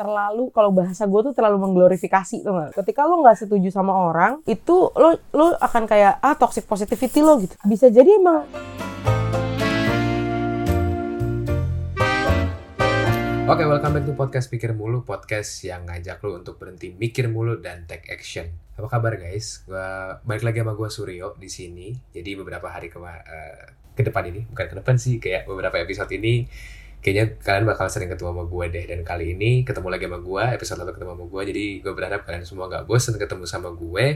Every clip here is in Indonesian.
terlalu kalau bahasa gue tuh terlalu mengglorifikasi tuh nggak ketika lo nggak setuju sama orang itu lo lo akan kayak ah toxic positivity lo gitu bisa jadi emang Oke, welcome back to podcast Mikir Mulu, podcast yang ngajak lu untuk berhenti mikir mulu dan take action. Apa kabar guys? Gua balik lagi sama gua Suryo di sini. Jadi beberapa hari ke eh, ke depan ini, bukan ke depan sih, kayak beberapa episode ini kayaknya kalian bakal sering ketemu sama gue deh. Dan kali ini ketemu lagi sama gue episode lalu ketemu sama gue jadi gue berharap kalian semua gak bosan ketemu sama gue.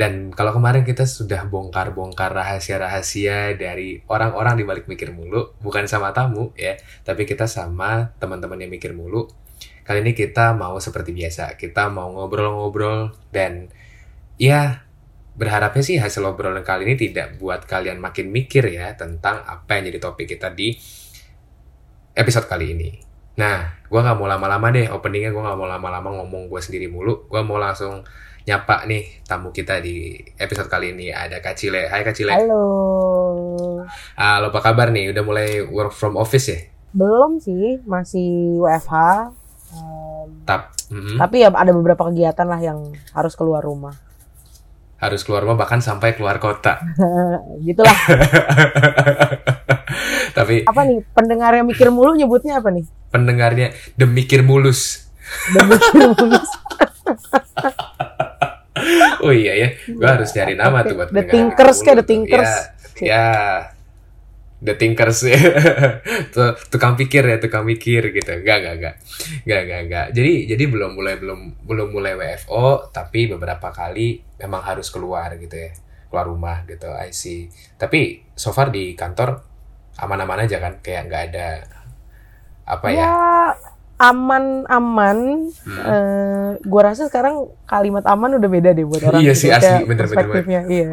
Dan kalau kemarin kita sudah bongkar-bongkar rahasia-rahasia dari orang-orang di balik mikir mulu, bukan sama tamu ya, tapi kita sama teman-teman yang mikir mulu. Kali ini kita mau seperti biasa, kita mau ngobrol-ngobrol dan ya berharapnya sih hasil obrolan kali ini tidak buat kalian makin mikir ya tentang apa yang jadi topik kita di episode kali ini. Nah, gue gak mau lama-lama deh openingnya, gue gak mau lama-lama ngomong gue sendiri mulu. Gue mau langsung nyapa nih tamu kita di episode kali ini. Ada Kak Cile. Hai Kak Cile. halo Halo, apa kabar nih? Udah mulai work from office ya? belum sih masih WFH Em, Tap, mm-mm. tapi ya ada beberapa kegiatan lah yang harus keluar rumah harus keluar rumah bahkan sampai keluar kota. gitulah Tapi apa nih pendengar yang mikir mulu nyebutnya apa nih pendengarnya demikir mulus. Dan mikir mulu Oh iya ya, gue harus cari nama tuh buat The Thinkers Mikir kayak The tuh. Thinkers. Ya, ya. The Thinkers ya. Tuh, tukang pikir ya, tukang mikir gitu. Enggak, enggak, enggak. Enggak, enggak, enggak. Jadi jadi belum mulai belum belum mulai WFO, tapi beberapa kali memang harus keluar gitu ya. Keluar rumah gitu, I see. Tapi so far di kantor aman-aman aja kan, kayak nggak ada apa ya? ya aman aman Hmm. eh gua rasa sekarang kalimat aman udah beda deh buat orang Iya sih, asli. kayak Bener, bener, perspektifnya iya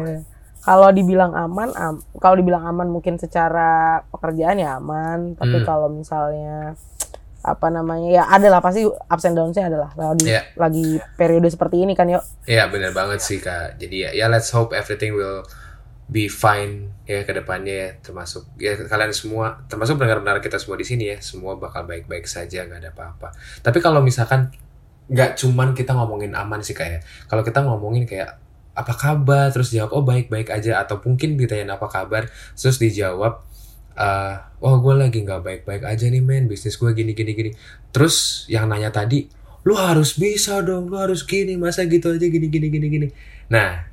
kalau dibilang aman am- kalau dibilang aman mungkin secara pekerjaan ya aman tapi Hmm. kalau misalnya apa namanya ya ada lah pasti ups and downs-nya adalah lagi Iya. lagi periode seperti ini kan yuk Iya benar banget sih kak. Jadi ya, ya let's hope everything will be fine ya ke depannya ya termasuk ya kalian semua termasuk pendengar-pendengar kita semua di sini ya semua bakal baik-baik saja nggak ada apa-apa. Tapi kalau misalkan nggak cuman kita ngomongin aman sih kayak kalau kita ngomongin kayak apa kabar? Terus jawab oh baik-baik aja. Atau mungkin ditanyain apa kabar? Terus dijawab eh oh gue lagi nggak baik-baik aja nih men. Bisnis gue gini gini gini. Terus yang nanya tadi lu harus bisa dong lu harus gini masa gitu aja gini gini gini gini. Nah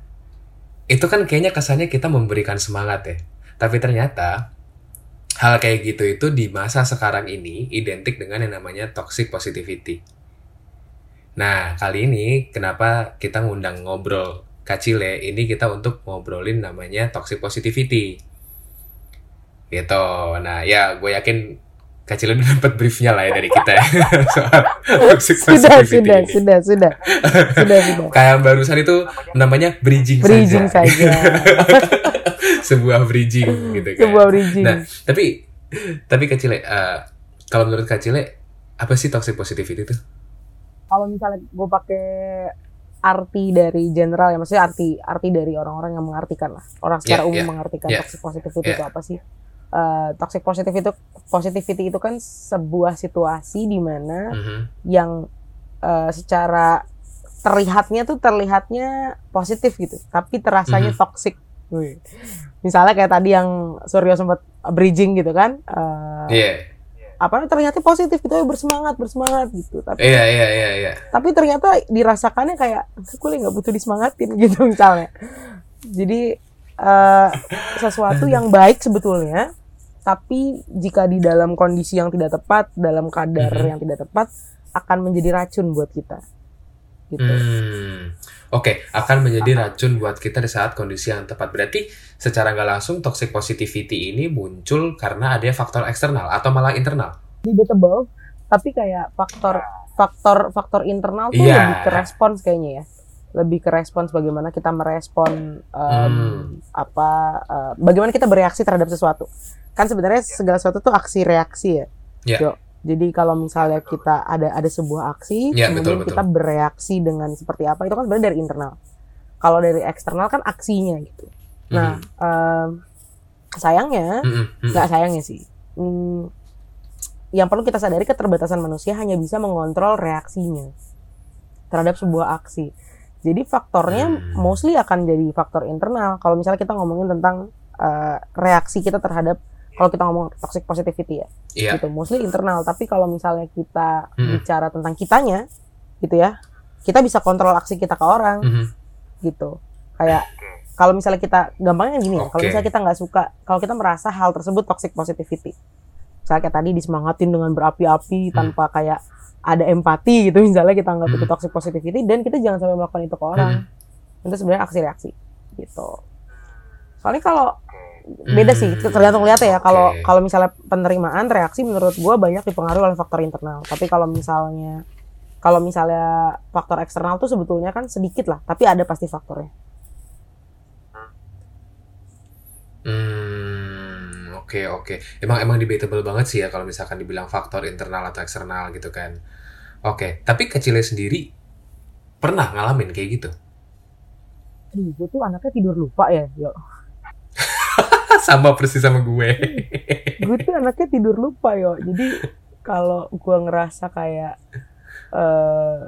itu kan kayaknya kesannya kita memberikan semangat ya. Tapi ternyata hal kayak gitu itu di masa sekarang ini identik dengan yang namanya toxic positivity. Nah kali ini kenapa kita ngundang ngobrol kacile ini kita untuk ngobrolin namanya toxic positivity. Gitu. Nah ya gue yakin kacile udah dapat briefnya lah ya dari kita ya. Soal toxic sudah positivity sudah ini. sudah sudah sudah. Sudah kayak barusan itu namanya bridging, bridging saja. saja. Sebuah bridging gitu kan. sebuah bridging. Nah, tapi tapi kecile eh, kalau menurut kecile apa sih toxic positivity itu? kalau misalnya gue pakai arti dari general ya maksudnya arti arti dari orang-orang yang mengartikan lah orang secara Yeah, umum yeah, mengartikan yeah, toxic positivity yeah. itu apa sih Eh, toxic positivity itu positivity itu kan sebuah situasi di mana Mhm. yang eh, secara terlihatnya tuh terlihatnya positif gitu tapi terasanya Mhm. toxic Wih. misalnya kayak tadi yang Suryo sempat bridging gitu kan eh, Iya. Apa terlihatnya positif gitu "Ayo bersemangat bersemangat gitu tapi Iya, iya, iya, iya. tapi ternyata dirasakannya kayak gue nggak butuh disemangatin gitu misalnya jadi eh, sesuatu yang baik sebetulnya tapi jika di dalam kondisi yang tidak tepat dalam kadar Mhm. yang tidak tepat akan menjadi racun buat kita gitu Hmm. Oke, akan menjadi racun buat kita di saat kondisi yang tepat. Berarti secara nggak langsung toxic positivity ini muncul karena ada faktor eksternal atau malah internal. debatable tapi kayak faktor faktor faktor internal tuh Iya. lebih ke respons kayaknya ya lebih ke respons bagaimana kita merespon em, Hmm. apa eh, bagaimana kita bereaksi terhadap sesuatu kan sebenarnya segala sesuatu tuh aksi reaksi ya Iya. Jo. Jadi kalau misalnya kita ada ada sebuah aksi Iya, kemudian betul, betul. kita bereaksi dengan seperti apa itu kan sebenarnya dari internal kalau dari eksternal kan aksinya gitu nah em, sayangnya Mhm, mhm. nggak sayangnya sih Hmm, yang perlu kita sadari keterbatasan manusia hanya bisa mengontrol reaksinya terhadap sebuah aksi. Jadi faktornya Hmm. mostly akan jadi faktor internal. Kalau misalnya kita ngomongin tentang uh, reaksi kita terhadap kalau kita ngomong toxic positivity ya, Iya. gitu. Mostly internal. Tapi kalau misalnya kita Hmm. bicara tentang kitanya, gitu ya, kita bisa kontrol aksi kita ke orang, Mhm. gitu. Kayak kalau misalnya kita gampangnya gini ya, kalau misalnya kita nggak suka, kalau kita merasa hal tersebut toxic positivity, misalnya kayak tadi disemangatin dengan berapi-api Hmm. tanpa kayak ada empati gitu, misalnya kita anggap itu Hmm. toxic positivity dan kita jangan sampai melakukan itu ke orang, itu sebenarnya aksi reaksi, gitu. Soalnya kalau beda sih, Hmm, tergantung lihat ya. Kalau oke. kalau misalnya penerimaan reaksi menurut gua banyak dipengaruhi oleh faktor internal. Tapi kalau misalnya kalau misalnya faktor eksternal tuh sebetulnya kan sedikit lah, tapi ada pasti faktornya. Hmm, oke oke. Emang emang debatable banget sih ya kalau misalkan dibilang faktor internal atau eksternal gitu kan. Oke, tapi kecilnya sendiri pernah ngalamin kayak gitu? Aduh, gue tuh anaknya tidur lupa ya, yo. Sama persis sama gue. gue tuh anaknya tidur lupa yo. Jadi kalau gue ngerasa kayak eh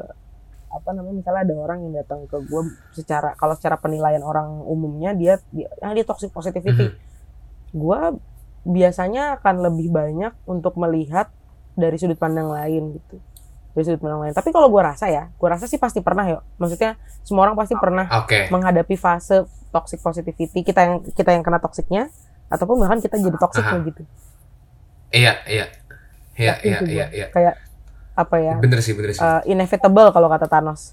apa namanya misalnya ada orang yang datang ke gue secara kalau secara penilaian orang umumnya dia dia, ah, dia toxic positivity. Mhm. gue biasanya akan lebih banyak untuk melihat dari sudut pandang lain gitu dari sudut pandang lain tapi kalau gue rasa ya gue rasa sih pasti pernah ya maksudnya semua orang pasti pernah Oke. menghadapi fase toxic positivity kita yang kita yang kena toksiknya ataupun bahkan kita jadi toksiknya Aha. gitu Iya, iya. Iya, Yakin iya, sih iya, iya. kayak apa ya Bener sih, bener sih. uh, inevitable kalau kata Thanos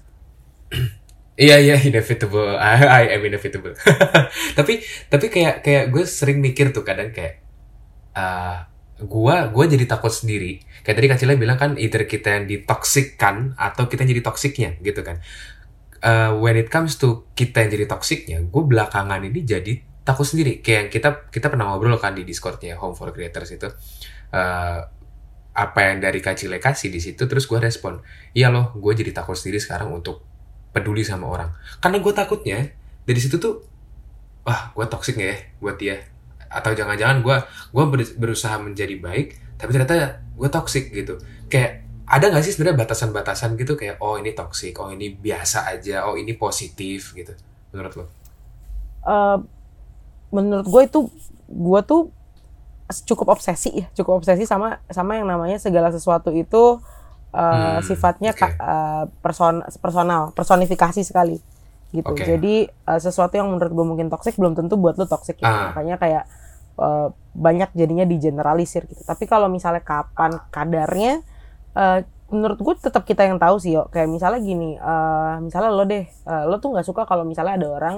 Iya iya inevitable, I, I am inevitable. tapi tapi kayak kayak gue sering mikir tuh kadang kayak uh, gua gua jadi takut sendiri. Kayak tadi Kacila bilang kan either kita yang ditoksikkan atau kita yang jadi toksiknya gitu kan. Uh, when it comes to kita yang jadi toksiknya, gue belakangan ini jadi takut sendiri. Kayak yang kita kita pernah ngobrol kan di Discordnya Home for Creators itu. Uh, apa yang dari Kacile kasih di situ terus gue respon iya loh gue jadi takut sendiri sekarang untuk peduli sama orang. Karena gue takutnya dari situ tuh wah gue toxic nggak ya buat dia? Atau jangan-jangan gue gue berusaha menjadi baik tapi ternyata gue toxic gitu. Kayak ada nggak sih sebenarnya batasan-batasan gitu? Kayak oh ini toxic oh ini biasa aja oh ini positif gitu. Menurut lo? Uh, menurut gue itu gue tuh cukup obsesi ya cukup obsesi sama sama yang namanya segala sesuatu itu uh, Hmm, sifatnya ka- uh, person personal personifikasi sekali gitu Oke. jadi uh, sesuatu yang menurut gue mungkin toksik belum tentu buat lo toksik gitu. Ah. makanya kayak uh, banyak jadinya digeneralisir gitu tapi kalau misalnya kapan kadarnya uh, menurut gue tetap kita yang tahu sih yo kayak misalnya gini uh, misalnya lo deh uh, lo tuh nggak suka kalau misalnya ada orang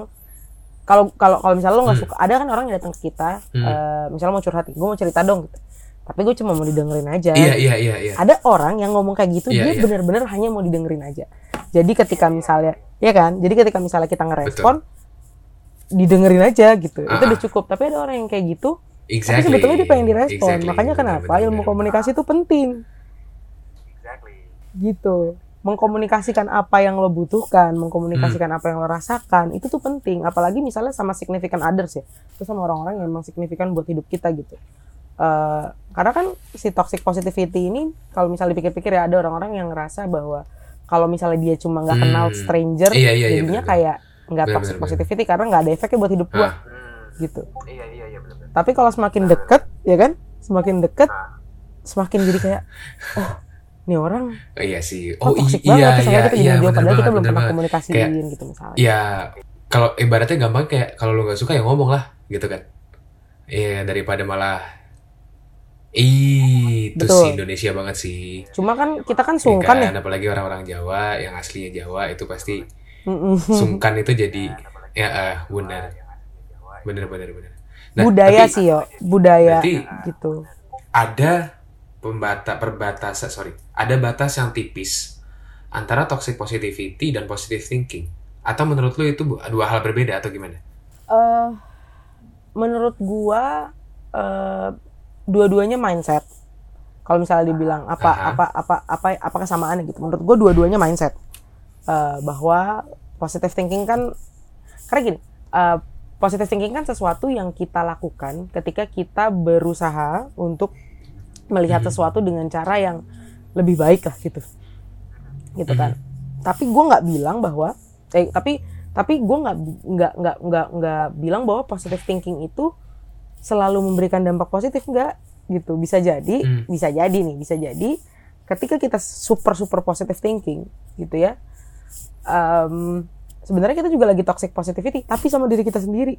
kalau kalau kalau misalnya lo nggak Hmm. suka ada kan orang yang datang ke kita Hmm. eh, misalnya mau curhat gue mau cerita dong gitu. Tapi gue cuma mau didengerin aja. Iya iya iya iya. Ada orang yang ngomong kayak gitu Iya, dia iya. benar-benar hanya mau didengerin aja. Jadi ketika misalnya ya kan? Jadi ketika misalnya kita ngerespon didengerin aja gitu. Itu Ah, udah ah. cukup. Tapi ada orang yang kayak gitu exactly. tapi sebetulnya dia pengen direspon. Exactly. makanya kenapa bener, ilmu komunikasi itu penting. Gitu mengkomunikasikan apa yang lo butuhkan mengkomunikasikan Hmm. apa yang lo rasakan itu tuh penting apalagi misalnya sama significant others ya itu sama orang-orang yang emang signifikan buat hidup kita gitu Eh, karena kan si toxic positivity ini kalau misalnya dipikir-pikir ya ada orang-orang yang ngerasa bahwa kalau misalnya dia cuma nggak kenal Hmm. stranger Iya, iya, iya, jadinya bener-bener. kayak nggak Bener, toxic bener, positivity karena nggak ada efeknya buat hidup gua Ah. gitu Iya iya iya benar. tapi kalau semakin deket ya kan semakin deket semakin jadi kayak oh ini orang Oh, iya sih oh, oh toxic i- banget iya terus iya kita iya bener padahal kita banget, belum bener pernah banget. komunikasiin Kayak- gitu misalnya ya kalau ibaratnya gampang kayak kalau lu nggak suka ya ngomong lah gitu kan iya daripada malah itu Betul. sih Indonesia banget sih. cuma kan kita kan Ya sungkan ya kan, apalagi orang-orang Jawa yang aslinya Jawa itu pasti sungkan itu jadi ya eh, benar. Benar benar benar. Nah, budaya tapi sih yo budaya gitu ada pembata perbatasan sorry, ada batas yang tipis antara toxic positivity dan positive thinking. Atau menurut lu itu dua hal berbeda atau gimana? eh menurut gua eh dua-duanya mindset. Kalau misalnya dibilang apa Aha. apa apa apa apa kesamaannya gitu. Menurut gua dua-duanya mindset. Eh bahwa positive thinking kan karena gini, eh positive thinking kan sesuatu yang kita lakukan ketika kita berusaha untuk melihat sesuatu dengan cara yang lebih baik lah gitu. Gitu kan. Tapi gue nggak bilang bahwa eh tapi tapi gue nggak nggak nggak nggak nggak bilang bahwa positive thinking itu selalu memberikan dampak positif nggak. Gitu. Bisa jadi Hmm. bisa jadi nih bisa jadi ketika kita super super positive thinking gitu ya em, sebenarnya kita juga lagi toxic positivity tapi sama diri kita sendiri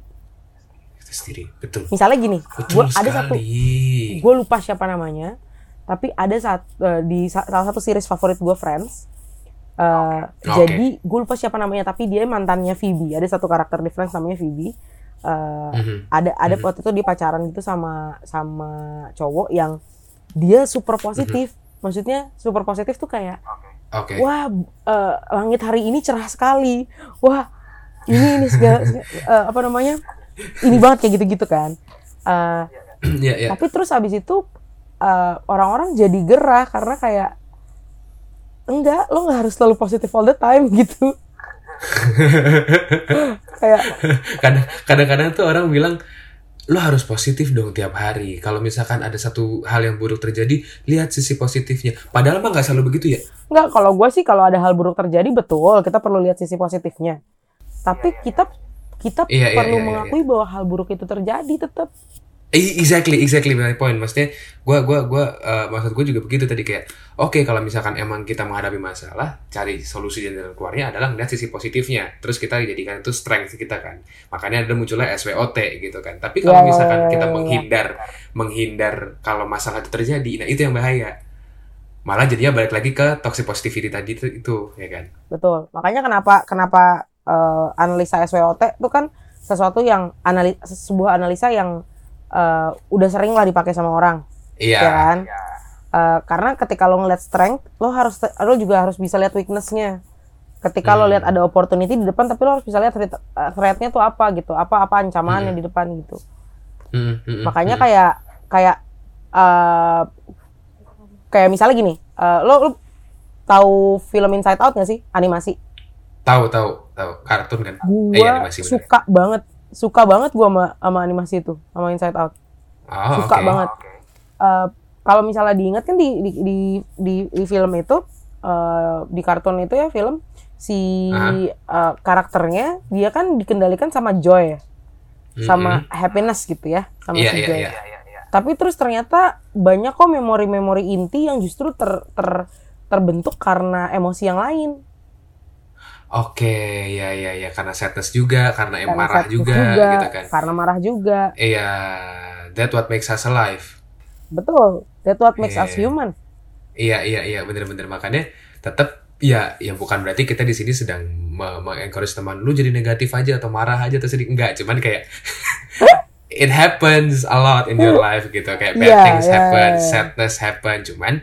Itu sendiri. Betul. misalnya gini Betul gua ada satu gue lupa siapa namanya tapi ada saat eh, di sa- salah satu series favorit gue Friends eh, Oke. jadi gue lupa siapa namanya tapi dia mantannya Phoebe ada satu karakter di Friends namanya Phoebe Eh, Mhm. ada ada waktu itu dia pacaran gitu sama sama cowok yang dia super positif maksudnya super positif tuh kayak Oke. wah eh, langit hari ini cerah sekali wah ini ini segala eh, apa namanya ini banget kayak gitu-gitu kan Eh, Ya, ya. tapi terus abis itu eh, orang-orang jadi gerah karena kayak enggak lo nggak harus selalu positif all the time gitu kayak Kadang- kadang-kadang tuh orang bilang lo harus positif dong tiap hari. Kalau misalkan ada satu hal yang buruk terjadi, lihat sisi positifnya. Padahal mah nggak selalu begitu ya. enggak kalau gue sih kalau ada hal buruk terjadi betul kita perlu lihat sisi positifnya tapi kita kita Iya, iya, perlu iya, iya, mengakui bahwa hal buruk itu terjadi tetap Exactly, exactly my point. Maksudnya, gua, gua, gua, eh, maksud gue juga begitu tadi kayak, oke kalau misalkan emang kita menghadapi masalah, cari solusi dan jalan keluarnya adalah melihat sisi positifnya. Terus kita jadikan itu strength kita kan. Makanya ada munculnya SWOT gitu kan. Tapi kalau ya, misalkan ya, kita ya, ya. menghindar, menghindar kalau masalah itu terjadi, nah itu yang bahaya. Malah jadinya balik lagi ke toxic positivity tadi itu, itu ya kan. betul makanya kenapa kenapa eh, analisa SWOT itu kan sesuatu yang anali sebuah analisa yang eh, udah sering lah dipakai sama orang. Iya. ya kan? Eh, karena ketika lo ngeliat strength lo harus lo juga harus bisa lihat weaknessnya. Ketika lo Hmm. lihat ada opportunity di depan tapi lo harus bisa lihat threat, eh, threat-nya tuh apa gitu. Apa apa ancamannya di depan gitu. Hmm, hmm, hmm, makanya hmm. kayak kayak eh, kayak misalnya gini eh, lo, lo tahu film Inside Out gak sih? Animasi tahu tahu tahu. Kartun kan. gua Eh, iya, animasi bener. suka banget. Suka banget gua sama, sama animasi itu sama Inside Out. Oh, suka oke. banget. Eh, kalau misalnya diingat kan di di di, di, di film itu eh, di kartun itu ya film si eh, karakternya dia kan dikendalikan sama joy ya. Sama happiness gitu ya sama Iya, si iya, joy. iya. tapi terus ternyata banyak kok memori-memori inti yang justru ter, ter- terbentuk karena emosi yang lain Oke, ya ya ya karena sadness juga, karena Karena marah sadness juga, gitu kan. karena marah juga Iya, that what makes us alive. betul that what makes Iya, us iya. human Iya iya iya bener-bener makanya tetap ya ya bukan berarti kita di sini sedang me- me-encourage teman lu jadi negatif aja atau marah aja atau sedih enggak, cuman kayak it happens a lot in your life gitu kayak bad Iya, things iya, happen, iya. sadness happen, cuman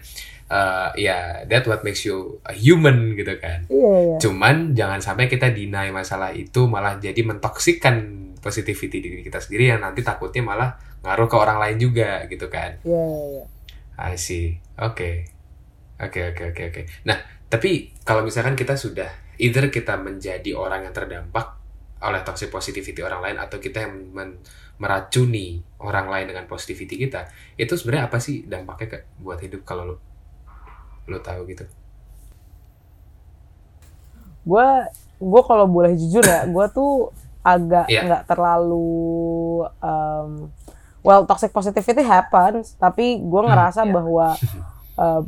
eh, ya that what makes you a human gitu kan. iya iya Cuman jangan sampai kita deny masalah itu malah jadi mentoksikkan positivity diri kita sendiri yang nanti takutnya malah ngaruh ke orang lain juga gitu kan. iya iya, iya. I see. Oke. Oke oke oke oke. Nah, tapi kalau misalkan kita sudah either kita menjadi orang yang terdampak oleh toxic positivity orang lain atau kita yang men- meracuni orang lain dengan positivity kita, itu sebenarnya apa sih dampaknya ke buat hidup kalau lu tahu gitu? gue gue kalau boleh jujur ya gue tuh agak Iya. nggak terlalu um, well toxic positivity happens tapi gue ngerasa iya. bahwa uh,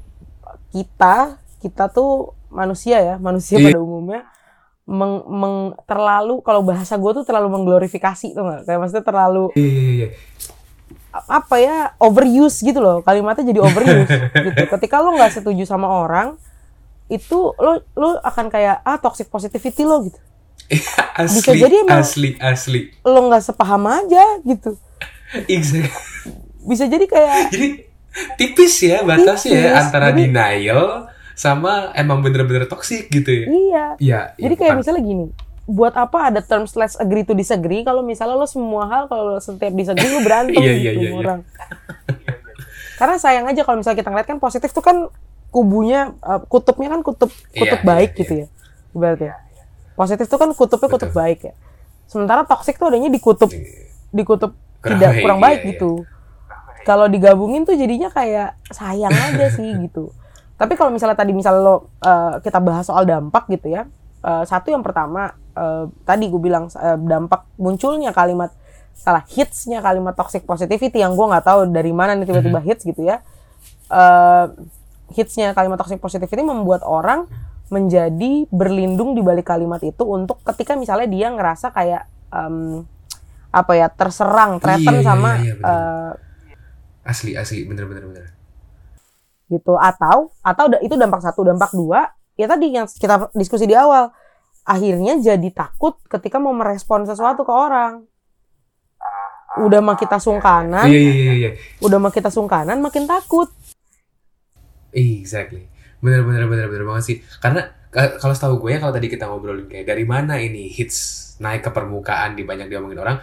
kita kita tuh manusia ya manusia Iya. pada umumnya meng, meng- terlalu kalau bahasa gue tuh terlalu mengglorifikasi tuh nggak kayak maksudnya terlalu Iya iya iya. Apa ya overuse gitu loh kalimatnya jadi overuse gitu ketika lo nggak setuju sama orang itu lo lo akan kayak ah toxic positivity lo gitu asli, Bisa jadi emang- asli, asli. lo nggak sepaham aja gitu Exactly. bisa jadi kayak Jadi tipis ya batasnya ya antara Jadi- denial sama emang bener-bener toxic gitu ya. iya Iya. jadi iya, kayak bukan- misalnya gini buat apa ada terms let's agree to disagree? Kalau misalnya lo semua hal kalau lo setiap disagree lo berantem Iya, iya, gitu iya, sama iya. orang. Karena sayang aja kalau misalnya kita ngeliat kan positif tuh kan kubunya uh, kutubnya kan kutub kutub Iya, baik iya, gitu ya ibaratnya positif tuh kan kutubnya kutub Betul. baik ya. Sementara toxic tuh adanya di kutub di kutub Kurang tidak baik, kurang iya, baik iya. gitu. Kalau digabungin tuh jadinya kayak sayang aja sih gitu. Tapi kalau misalnya tadi misalnya lo uh, kita bahas soal dampak gitu ya uh, satu yang pertama uh, tadi gue bilang uh, dampak munculnya kalimat salah hitsnya kalimat toxic positivity yang gue nggak tahu dari mana nih tiba-tiba hits gitu ya. Uh, hitsnya kalimat toxic positivity membuat orang menjadi berlindung di balik kalimat itu untuk ketika misalnya dia ngerasa kayak um, apa ya terserang, threaten Iya, iya, sama iya, bener. uh, asli asli. Bener bener bener gitu. Atau atau itu dampak satu dampak dua. Ya tadi yang kita diskusi di awal akhirnya jadi takut ketika mau merespon sesuatu ke orang. Udah mah kita sungkanan iya iya iya iya. udah mah kita sungkanan makin takut. Exactly. Bener bener bener bener banget sih. Karena ka- kalau setahu gue ya kalau tadi kita ngobrolin kayak dari mana ini hits naik ke permukaan di banyak diomongin orang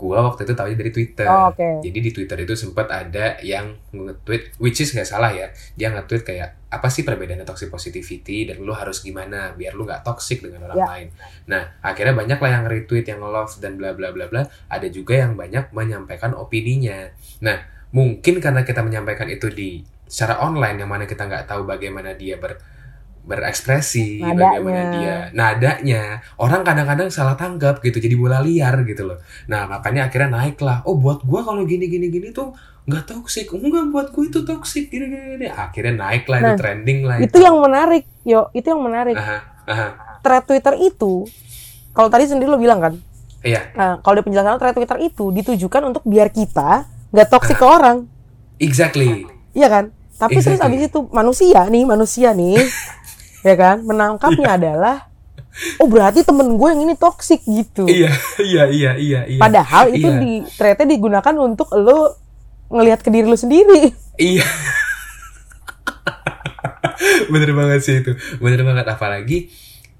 gue waktu itu tahunya dari Twitter. Oh, oke. jadi di Twitter itu sempat ada yang nge-tweet which is nggak salah ya. Dia nge-tweet kayak apa sih perbedaannya toxic positivity dan lu harus gimana biar lu nggak toxic dengan orang Ya. lain? Nah akhirnya banyak lah yang retweet yang love dan bla bla bla bla. Ada juga yang banyak menyampaikan opininya. Nah mungkin karena kita menyampaikan itu di secara online yang mana kita nggak tahu bagaimana dia ber berekspresi, Nadanya. bagaimana dia nadanya, orang kadang-kadang salah tanggap gitu, jadi bola liar gitu loh. Nah makanya akhirnya naik lah. Oh buat gua kalau gini gini gini tuh nggak toxic, enggak buat gua itu toxic gini gini gini. Akhirnya naik lah itu Nah, trending lah itu yang menarik yo itu yang menarik Aha, aha. thread Twitter itu kalau tadi sendiri lo bilang kan Iya, nah, kalau di penjelasan thread Twitter itu ditujukan untuk biar kita nggak toksik ke orang exactly. Iya kan? Tapi terus Exactly. abis itu manusia nih, manusia nih, ya kan? Menangkapnya adalah, oh berarti temen gue yang ini toksik gitu. Iya, iya, iya, iya, iya. Padahal itu Iya. di ternyata digunakan untuk lo ngelihat ke diri lo sendiri. Iya. Bener banget sih itu. Bener banget apalagi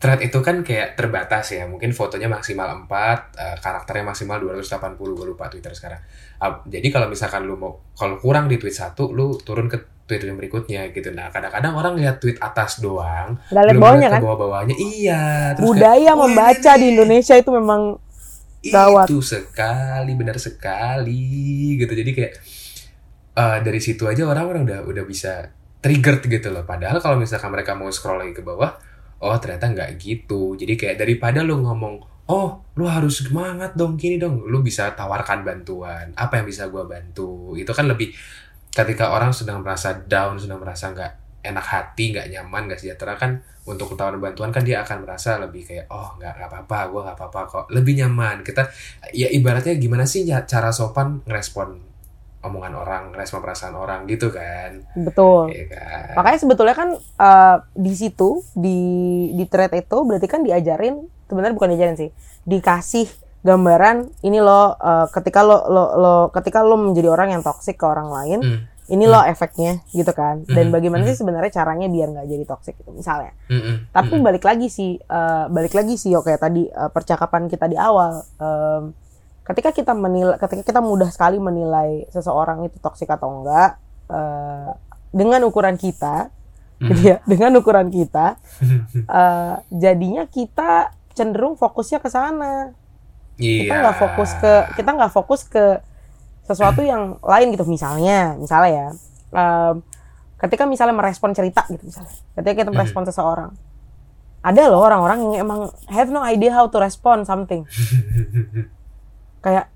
thread itu kan kayak terbatas ya. Mungkin fotonya maksimal 4, eh, karakternya maksimal 280, gue lupa Twitter sekarang. Jadi kalau misalkan lu mau kalau kurang di tweet satu, lu turun ke tweet yang berikutnya gitu. Nah, kadang-kadang orang lihat tweet atas doang, lihat belum bawahnya lihat ke kan? bawah-bawahnya. Iya, terus Budaya kayak, "Wah, membaca ini di Indonesia itu memang Gawat. itu sekali benar sekali gitu jadi kayak eh, dari situ aja orang-orang udah udah bisa triggered gitu loh padahal kalau misalkan mereka mau scroll lagi ke bawah oh ternyata nggak gitu jadi kayak daripada lu ngomong oh lu harus semangat dong gini dong lu bisa tawarkan bantuan apa yang bisa gua bantu itu kan lebih ketika orang sedang merasa down sedang merasa nggak enak hati nggak nyaman nggak sejahtera kan untuk tawaran bantuan kan dia akan merasa lebih kayak oh nggak nggak apa-apa gue nggak apa-apa kok. Lebih nyaman. Kita ya ibaratnya gimana sih ya cara sopan ngerespon omongan orang ngerespon perasaan orang gitu kan. Betul. Iya kan? Makanya sebetulnya kan eh, di situ di di thread itu berarti kan diajarin sebenarnya bukan diajarin sih, dikasih gambaran ini lo eh, ketika lo lo lo ketika lo menjadi orang yang toksik ke orang lain, Hmm, ini lo efeknya gitu kan. Dan Hmm, bagaimana hmm. sih sebenarnya caranya biar nggak jadi toksik itu misalnya. mm, mm, Tapi mm, balik lagi sih, eh, balik lagi sih oke tadi eh, percakapan kita di awal. em, ketika kita menilai, ketika kita mudah sekali menilai seseorang itu toksik atau enggak eh, dengan ukuran kita, mm. gitu ya, dengan ukuran kita, eh, jadinya kita cenderung fokusnya ke sana. Kita Iya. nggak fokus ke, kita nggak fokus ke sesuatu yang lain gitu. Misalnya, misalnya ya, em, ketika misalnya merespon cerita gitu misalnya, ketika kita merespon seseorang, ada loh orang-orang yang emang have no idea how to respond something. Kayak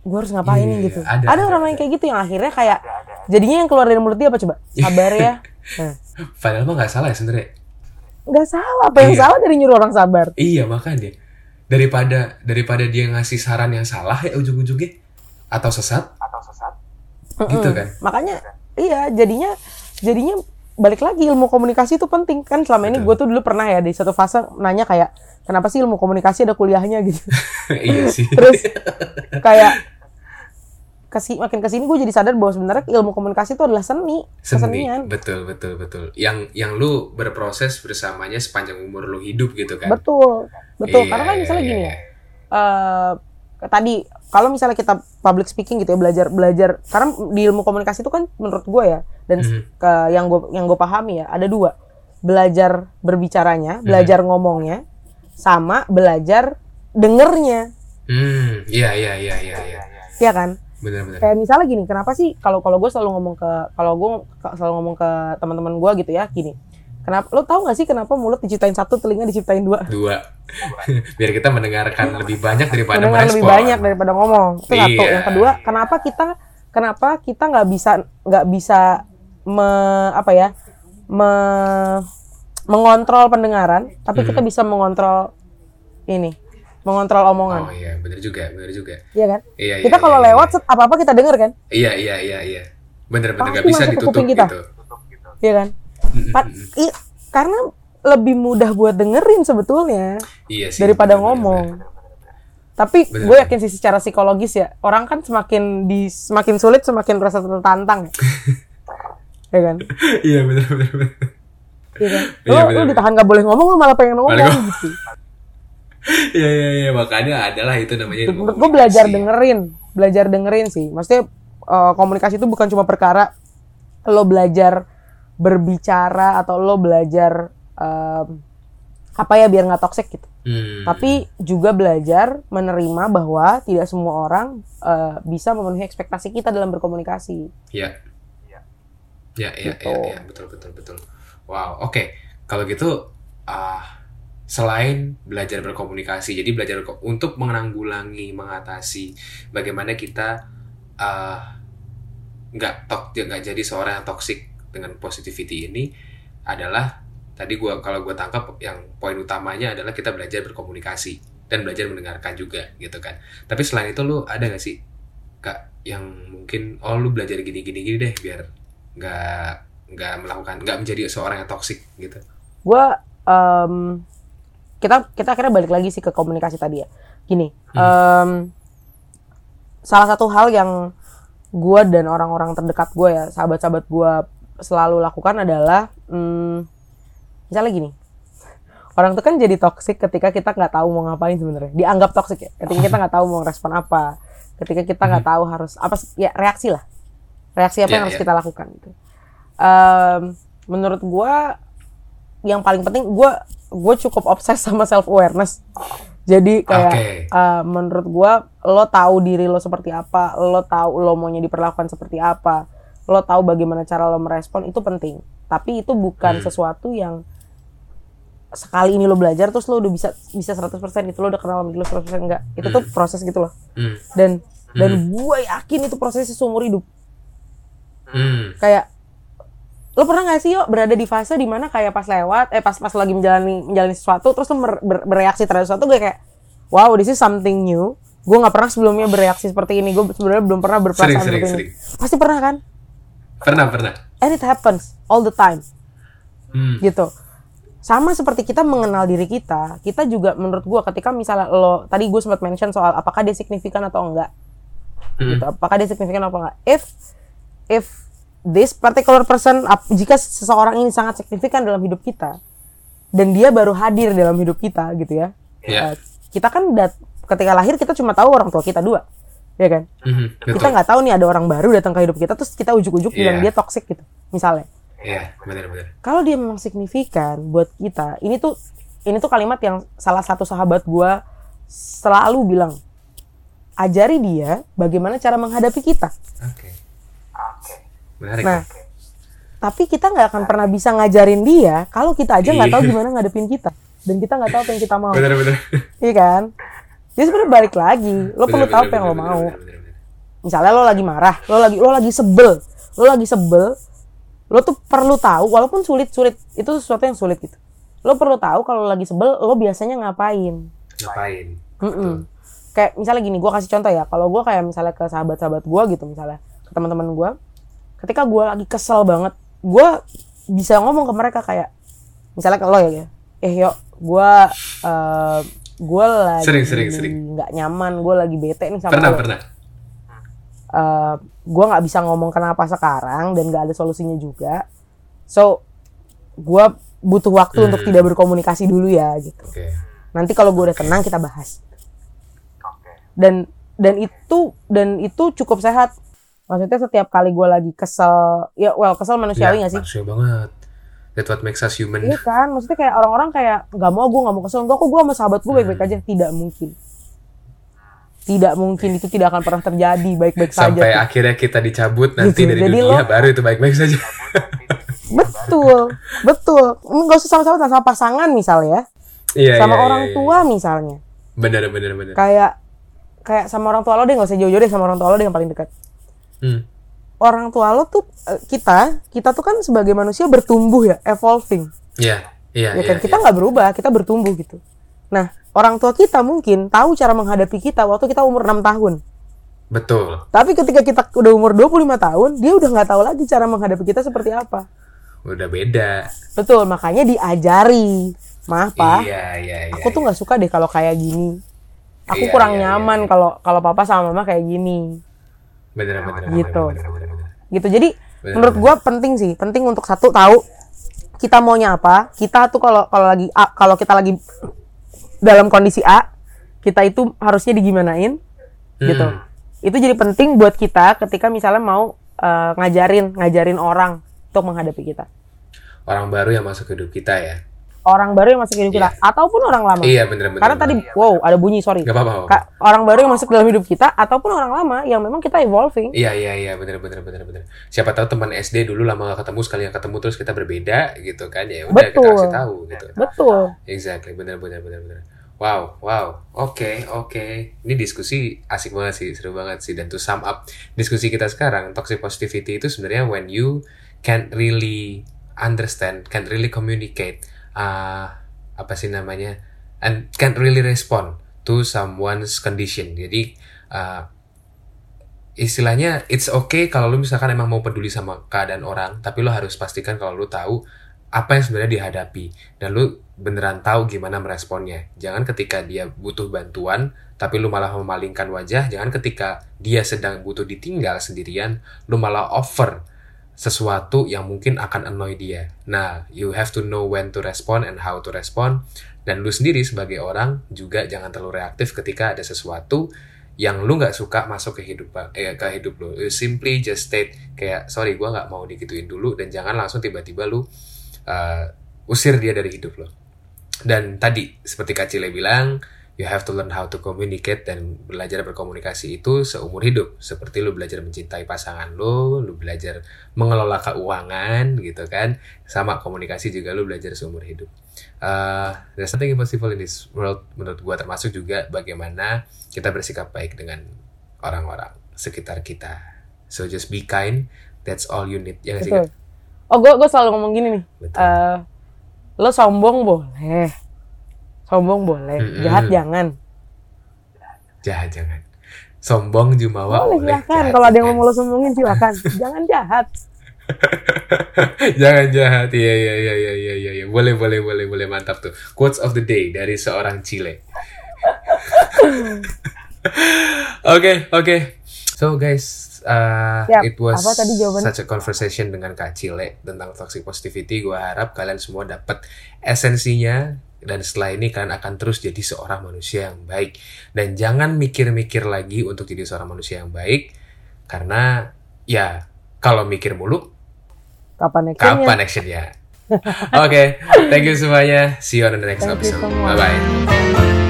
gue harus ngapain nih gitu. ada, Ada, ada, orang ada. yang kayak gitu yang akhirnya kayak jadinya yang keluar dari mulut dia apa coba? Sabar ya. Nah, Padahal mah nggak salah ya sebenarnya. nggak salah apa yang Iya. salah dari nyuruh orang sabar. Iya makanya daripada daripada dia ngasih saran yang salah ya ujung-ujungnya atau sesat gitu Mm-mm. kan. Makanya iya jadinya jadinya balik lagi ilmu komunikasi itu penting kan selama ini gue tuh dulu pernah ya di satu fase nanya kayak kenapa sih ilmu komunikasi ada kuliahnya gitu. iya sih. Terus kayak kasi makin ke sini gue jadi sadar bahwa sebenarnya ilmu komunikasi itu adalah seni, Seni, kesenian. betul betul betul. Yang yang lu berproses bersamanya sepanjang umur lu hidup gitu kan. Betul, betul. Iya, Karena kan misalnya iya, gini iya. ya, eh tadi kalau misalnya kita public speaking gitu ya belajar belajar karena di ilmu komunikasi itu kan menurut gue ya dan Mhm. ke yang gue yang gue pahami ya ada dua belajar berbicaranya belajar ngomongnya sama belajar dengernya Hmm, iya iya iya iya iya. ya kan benar-benar kayak misalnya gini kenapa sih kalau kalau gue selalu ngomong ke kalau gue selalu ngomong ke teman-teman gue gitu ya gini kenapa lo tahu nggak sih kenapa mulut diciptain satu telinga diciptain dua? Dua. Biar kita mendengarkan lebih banyak daripada mendengar lebih merespon. banyak daripada ngomong. Itu satu. Iya. yang kedua kenapa kita kenapa kita nggak bisa nggak bisa me, apa ya me, mengontrol pendengaran tapi kita bisa mengontrol ini mengontrol oh omongan iya benar juga benar juga. Iya kan? Iya kita iya, kalau iya, lewat set apa apa kita denger kan? Iya iya iya iya. Benar-benar nggak Pasti bisa ditutup kita. gitu. Iya kan. I- karena lebih mudah buat dengerin sebetulnya iya sih daripada benar-benar. ngomong tapi Bener. gue yakin sih secara psikologis ya orang kan semakin di semakin sulit semakin merasa tertantang ya kan iya benar-benar Iya kan? Iya, Lo, bener, lo bener. ditahan gak boleh ngomong, lo malah pengen ngomong gitu. iya iya iya makanya adalah itu namanya Menurut gue belajar komunikasi. dengerin, belajar dengerin sih. Maksudnya eh, komunikasi itu bukan cuma perkara lo belajar berbicara atau lo belajar em, apa ya biar nggak toxic gitu. Hmm. Tapi juga belajar menerima bahwa tidak semua orang eh, bisa memenuhi ekspektasi kita dalam berkomunikasi. Ya. Ya, ya, Gitu. ya, ya, betul, betul, betul. Wow, oke. Kalau gitu, ah, selain belajar berkomunikasi, jadi belajar untuk menanggulangi, mengatasi bagaimana kita nggak tok, nggak jadi seorang yang toxic dengan positivity ini adalah tadi gua kalau gua tangkap yang poin utamanya adalah kita belajar berkomunikasi dan belajar mendengarkan juga gitu kan. Tapi selain itu lu ada gak sih kak yang mungkin oh lu belajar gini gini gini deh biar nggak nggak melakukan nggak menjadi seorang yang toksik gitu? Gue em, kita kita akhirnya balik lagi sih ke komunikasi tadi ya. Gini em, salah satu hal yang gue dan orang-orang terdekat gue ya sahabat-sahabat gue selalu lakukan adalah hmm, misalnya gini. Orang tuh kan jadi toksik ketika kita nggak tahu mau ngapain sebenarnya. Dianggap toksik ya ketika kita nggak tahu mau respon apa ketika kita nggak tahu harus apa ya reaksi lah. Reaksi apa Iya, yang harus iya. kita lakukan gitu. Em, menurut gue yang paling penting gue gue cukup obses sama self awareness jadi kayak Oke. eh, menurut gue lo tahu diri lo seperti apa lo tahu lo maunya diperlakukan seperti apa lo tahu bagaimana cara lo merespon itu penting. Tapi itu bukan Hmm. sesuatu yang sekali ini lo belajar terus lo udah bisa bisa 100% itu lo udah kenal sama diri lo 100% enggak. Itu tuh proses gitu loh. Hmm. dan dan gue yakin itu prosesnya seumur hidup. Hmm. kayak lo pernah gak sih yuk berada di fase di mana kayak pas lewat eh pas pas lagi menjalani menjalani sesuatu terus lo ber- bereaksi terhadap sesuatu gue kayak wow this is something new. Gue nggak pernah sebelumnya bereaksi seperti ini gue sebenarnya belum pernah berperasaan Sering, sering, seperti sering. ini pasti pernah kan pernah pernah. And it happens all the time. Hmm. gitu. Sama seperti kita mengenal diri kita kita juga menurut gue ketika misalnya lo tadi gue sempat mention soal apakah dia signifikan atau enggak. Hmm. gitu. Apakah dia signifikan atau enggak? If if this particular person ap- jika seseorang ini sangat signifikan dalam hidup kita dan dia baru hadir dalam hidup kita gitu ya. Ya. eh, kita kan dat- ketika lahir kita cuma tahu orang tua kita dua ya kan? Mhm, betul. Kita nggak tahu nih ada orang baru datang ke hidup kita terus kita ujuk-ujuk bilang Iya. dia toxic gitu misalnya. Iya, benar-benar kalau dia memang signifikan buat kita ini tuh ini tuh kalimat yang salah satu sahabat gua selalu bilang. Ajari dia bagaimana cara menghadapi kita. Oke. Menarik nah tapi kita nggak akan pernah bisa ngajarin dia kalau kita aja nggak tahu Iya. gimana ngadepin kita. Dan kita nggak tahu apa yang kita mau. Benar-benar iya kan jadi sebenarnya balik lagi lo perlu tahu apa yang lo mau. misalnya lo lagi marah lo lagi lo lagi sebel lo lagi sebel lo tuh perlu tahu walaupun sulit sulit itu sesuatu yang sulit gitu. Lo perlu tahu kalau lagi sebel lo biasanya ngapain? Ngapain? Mm-mm. kayak misalnya gini gue kasih contoh ya. Kalau gue kayak misalnya ke sahabat-sahabat gue gitu misalnya ke teman-teman gue ketika gue lagi kesel banget gue bisa ngomong ke mereka kayak misalnya ke lo ya eh yuk gue uh, gue lagi Sering, sering, sering. nggak nyaman gue lagi bete nih sama pernah lo pernah? Uh, gue nggak bisa ngomong kenapa sekarang dan nggak ada solusinya juga. So gue butuh waktu untuk Hmm. tidak berkomunikasi dulu ya gitu. Oke. Nanti kalau gue udah tenang kita bahas. Dan dan itu dan itu cukup sehat. Maksudnya setiap kali gue lagi kesel ya well kesel manusiawi Ya, gak sih? manusia banget that's what makes us human. Iya kan, maksudnya kayak orang-orang kayak nggak mau gue nggak mau kesel, enggak kok gue sama sahabat gue baik-baik aja, tidak mungkin, tidak mungkin. Itu tidak akan pernah terjadi. Baik-baik saja Sampai tuh. akhirnya kita dicabut nanti Gitu. dari Jadi dunia lo- baru itu baik-baik saja. betul. Betul. Nggak usah sama-sama sama pasangan misalnya. Iya, sama iya, orang iya, tua misalnya. Iya. Bener, bener, bener. kayak kayak sama orang tua lo deh nggak usah jauh-jauh deh sama orang tua lo deh yang paling dekat. Hmm. Orang tua lo tuh eh, kita kita tuh kan sebagai manusia bertumbuh ya evolving. Iya, iya, ya iya. kan kita nggak berubah kita bertumbuh gitu. Nah orang tua kita mungkin tahu cara menghadapi kita waktu kita umur 6 tahun. Betul. tapi ketika kita udah umur 25 tahun dia udah nggak tahu lagi cara menghadapi kita seperti apa. Udah beda. betul makanya diajari. Maaf pak. Iya, iya, iya. aku tuh nggak suka deh kalau kayak gini. Aku Iya, kurang iya, iya, nyaman kalau kalau papa sama mama kayak gini bener, bener, Gitu. bener, bener, bener, bener. gitu jadi Bener, menurut gua penting sih penting untuk satu tahu kita maunya apa kita tuh kalau kalau lagi kalau kita lagi dalam kondisi A kita itu harusnya digimanain gitu Hmm. itu jadi penting buat kita ketika misalnya mau eh, ngajarin ngajarin orang untuk menghadapi kita Orang baru yang masuk ke hidup kita ya. Orang baru yang masuk ke hidup kita ataupun orang lama Iya, bener, bener. karena tadi wow ada bunyi sorry Gak apa-apa. Ka- orang baru yang masuk dalam hidup kita ataupun orang lama yang memang kita evolving Iya iya iya bener bener bener. Siapa tahu teman SD dulu lama gak ketemu sekali yang ketemu terus kita berbeda gitu kan ya udah kita Betul. kasih tahu gitu. betul Exactly bener bener. Wow wow oke oke. Ini diskusi asik banget sih seru banget sih dan to sum up diskusi kita sekarang toxic positivity itu sebenarnya when you can't really understand, can't really communicate uh, apa sih namanya and can't really respond to someone's condition. Jadi uh, istilahnya it's okay kalau lu misalkan emang mau peduli sama keadaan orang, tapi lu harus pastikan kalau lu tahu apa yang sebenarnya dihadapi dan lu beneran tahu gimana meresponnya. Jangan ketika dia butuh bantuan, tapi lu malah memalingkan wajah. Jangan ketika dia sedang butuh ditinggal sendirian, lu malah offer sesuatu yang mungkin akan annoy dia. Nah, you have to know when to respond and how to respond. Dan lu sendiri sebagai orang juga jangan terlalu reaktif ketika ada sesuatu yang lu nggak suka masuk ke hidup eh, ke hidup lu. You simply just state kayak sorry gua nggak mau digituin dulu dan jangan langsung tiba-tiba lu uh, usir dia dari hidup lo. Dan tadi seperti Kak Cile bilang, you have to learn how to communicate dan belajar berkomunikasi itu seumur hidup. Seperti lu belajar mencintai pasangan lu, lu belajar mengelola keuangan gitu kan. Sama komunikasi juga lu belajar seumur hidup. Uh, there's nothing impossible in this world menurut gua termasuk juga bagaimana kita bersikap baik dengan orang-orang sekitar kita. So just be kind, that's all you need. Ya sih, betul Kak? oh gue selalu ngomong gini nih Betul. eh lo sombong boleh sombong boleh Mm-mm. jahat jangan. Jahat jangan. Sombong jumawa boleh boleh silakan. jahat kalau ada yang mau lo sombongin silakan. Jangan jahat. Jangan jahat. Iya iya iya iya iya iya iya. boleh boleh boleh boleh. Mantap tuh. Quotes of the day dari seorang Chile. Oke oke. So guys uh, Siap. it was Apa tadi jawabannya? such a conversation dengan Kak Cile tentang toxic positivity. Gue harap kalian semua dapat esensinya dan setelah ini kalian akan terus jadi seorang manusia yang baik. Dan jangan mikir-mikir lagi untuk jadi seorang manusia yang baik. Karena ya kalau mikir mulu kapan actionnya? kapan actionnya? Oke thank you semuanya. See you on the next Thank episode. semua. bye bye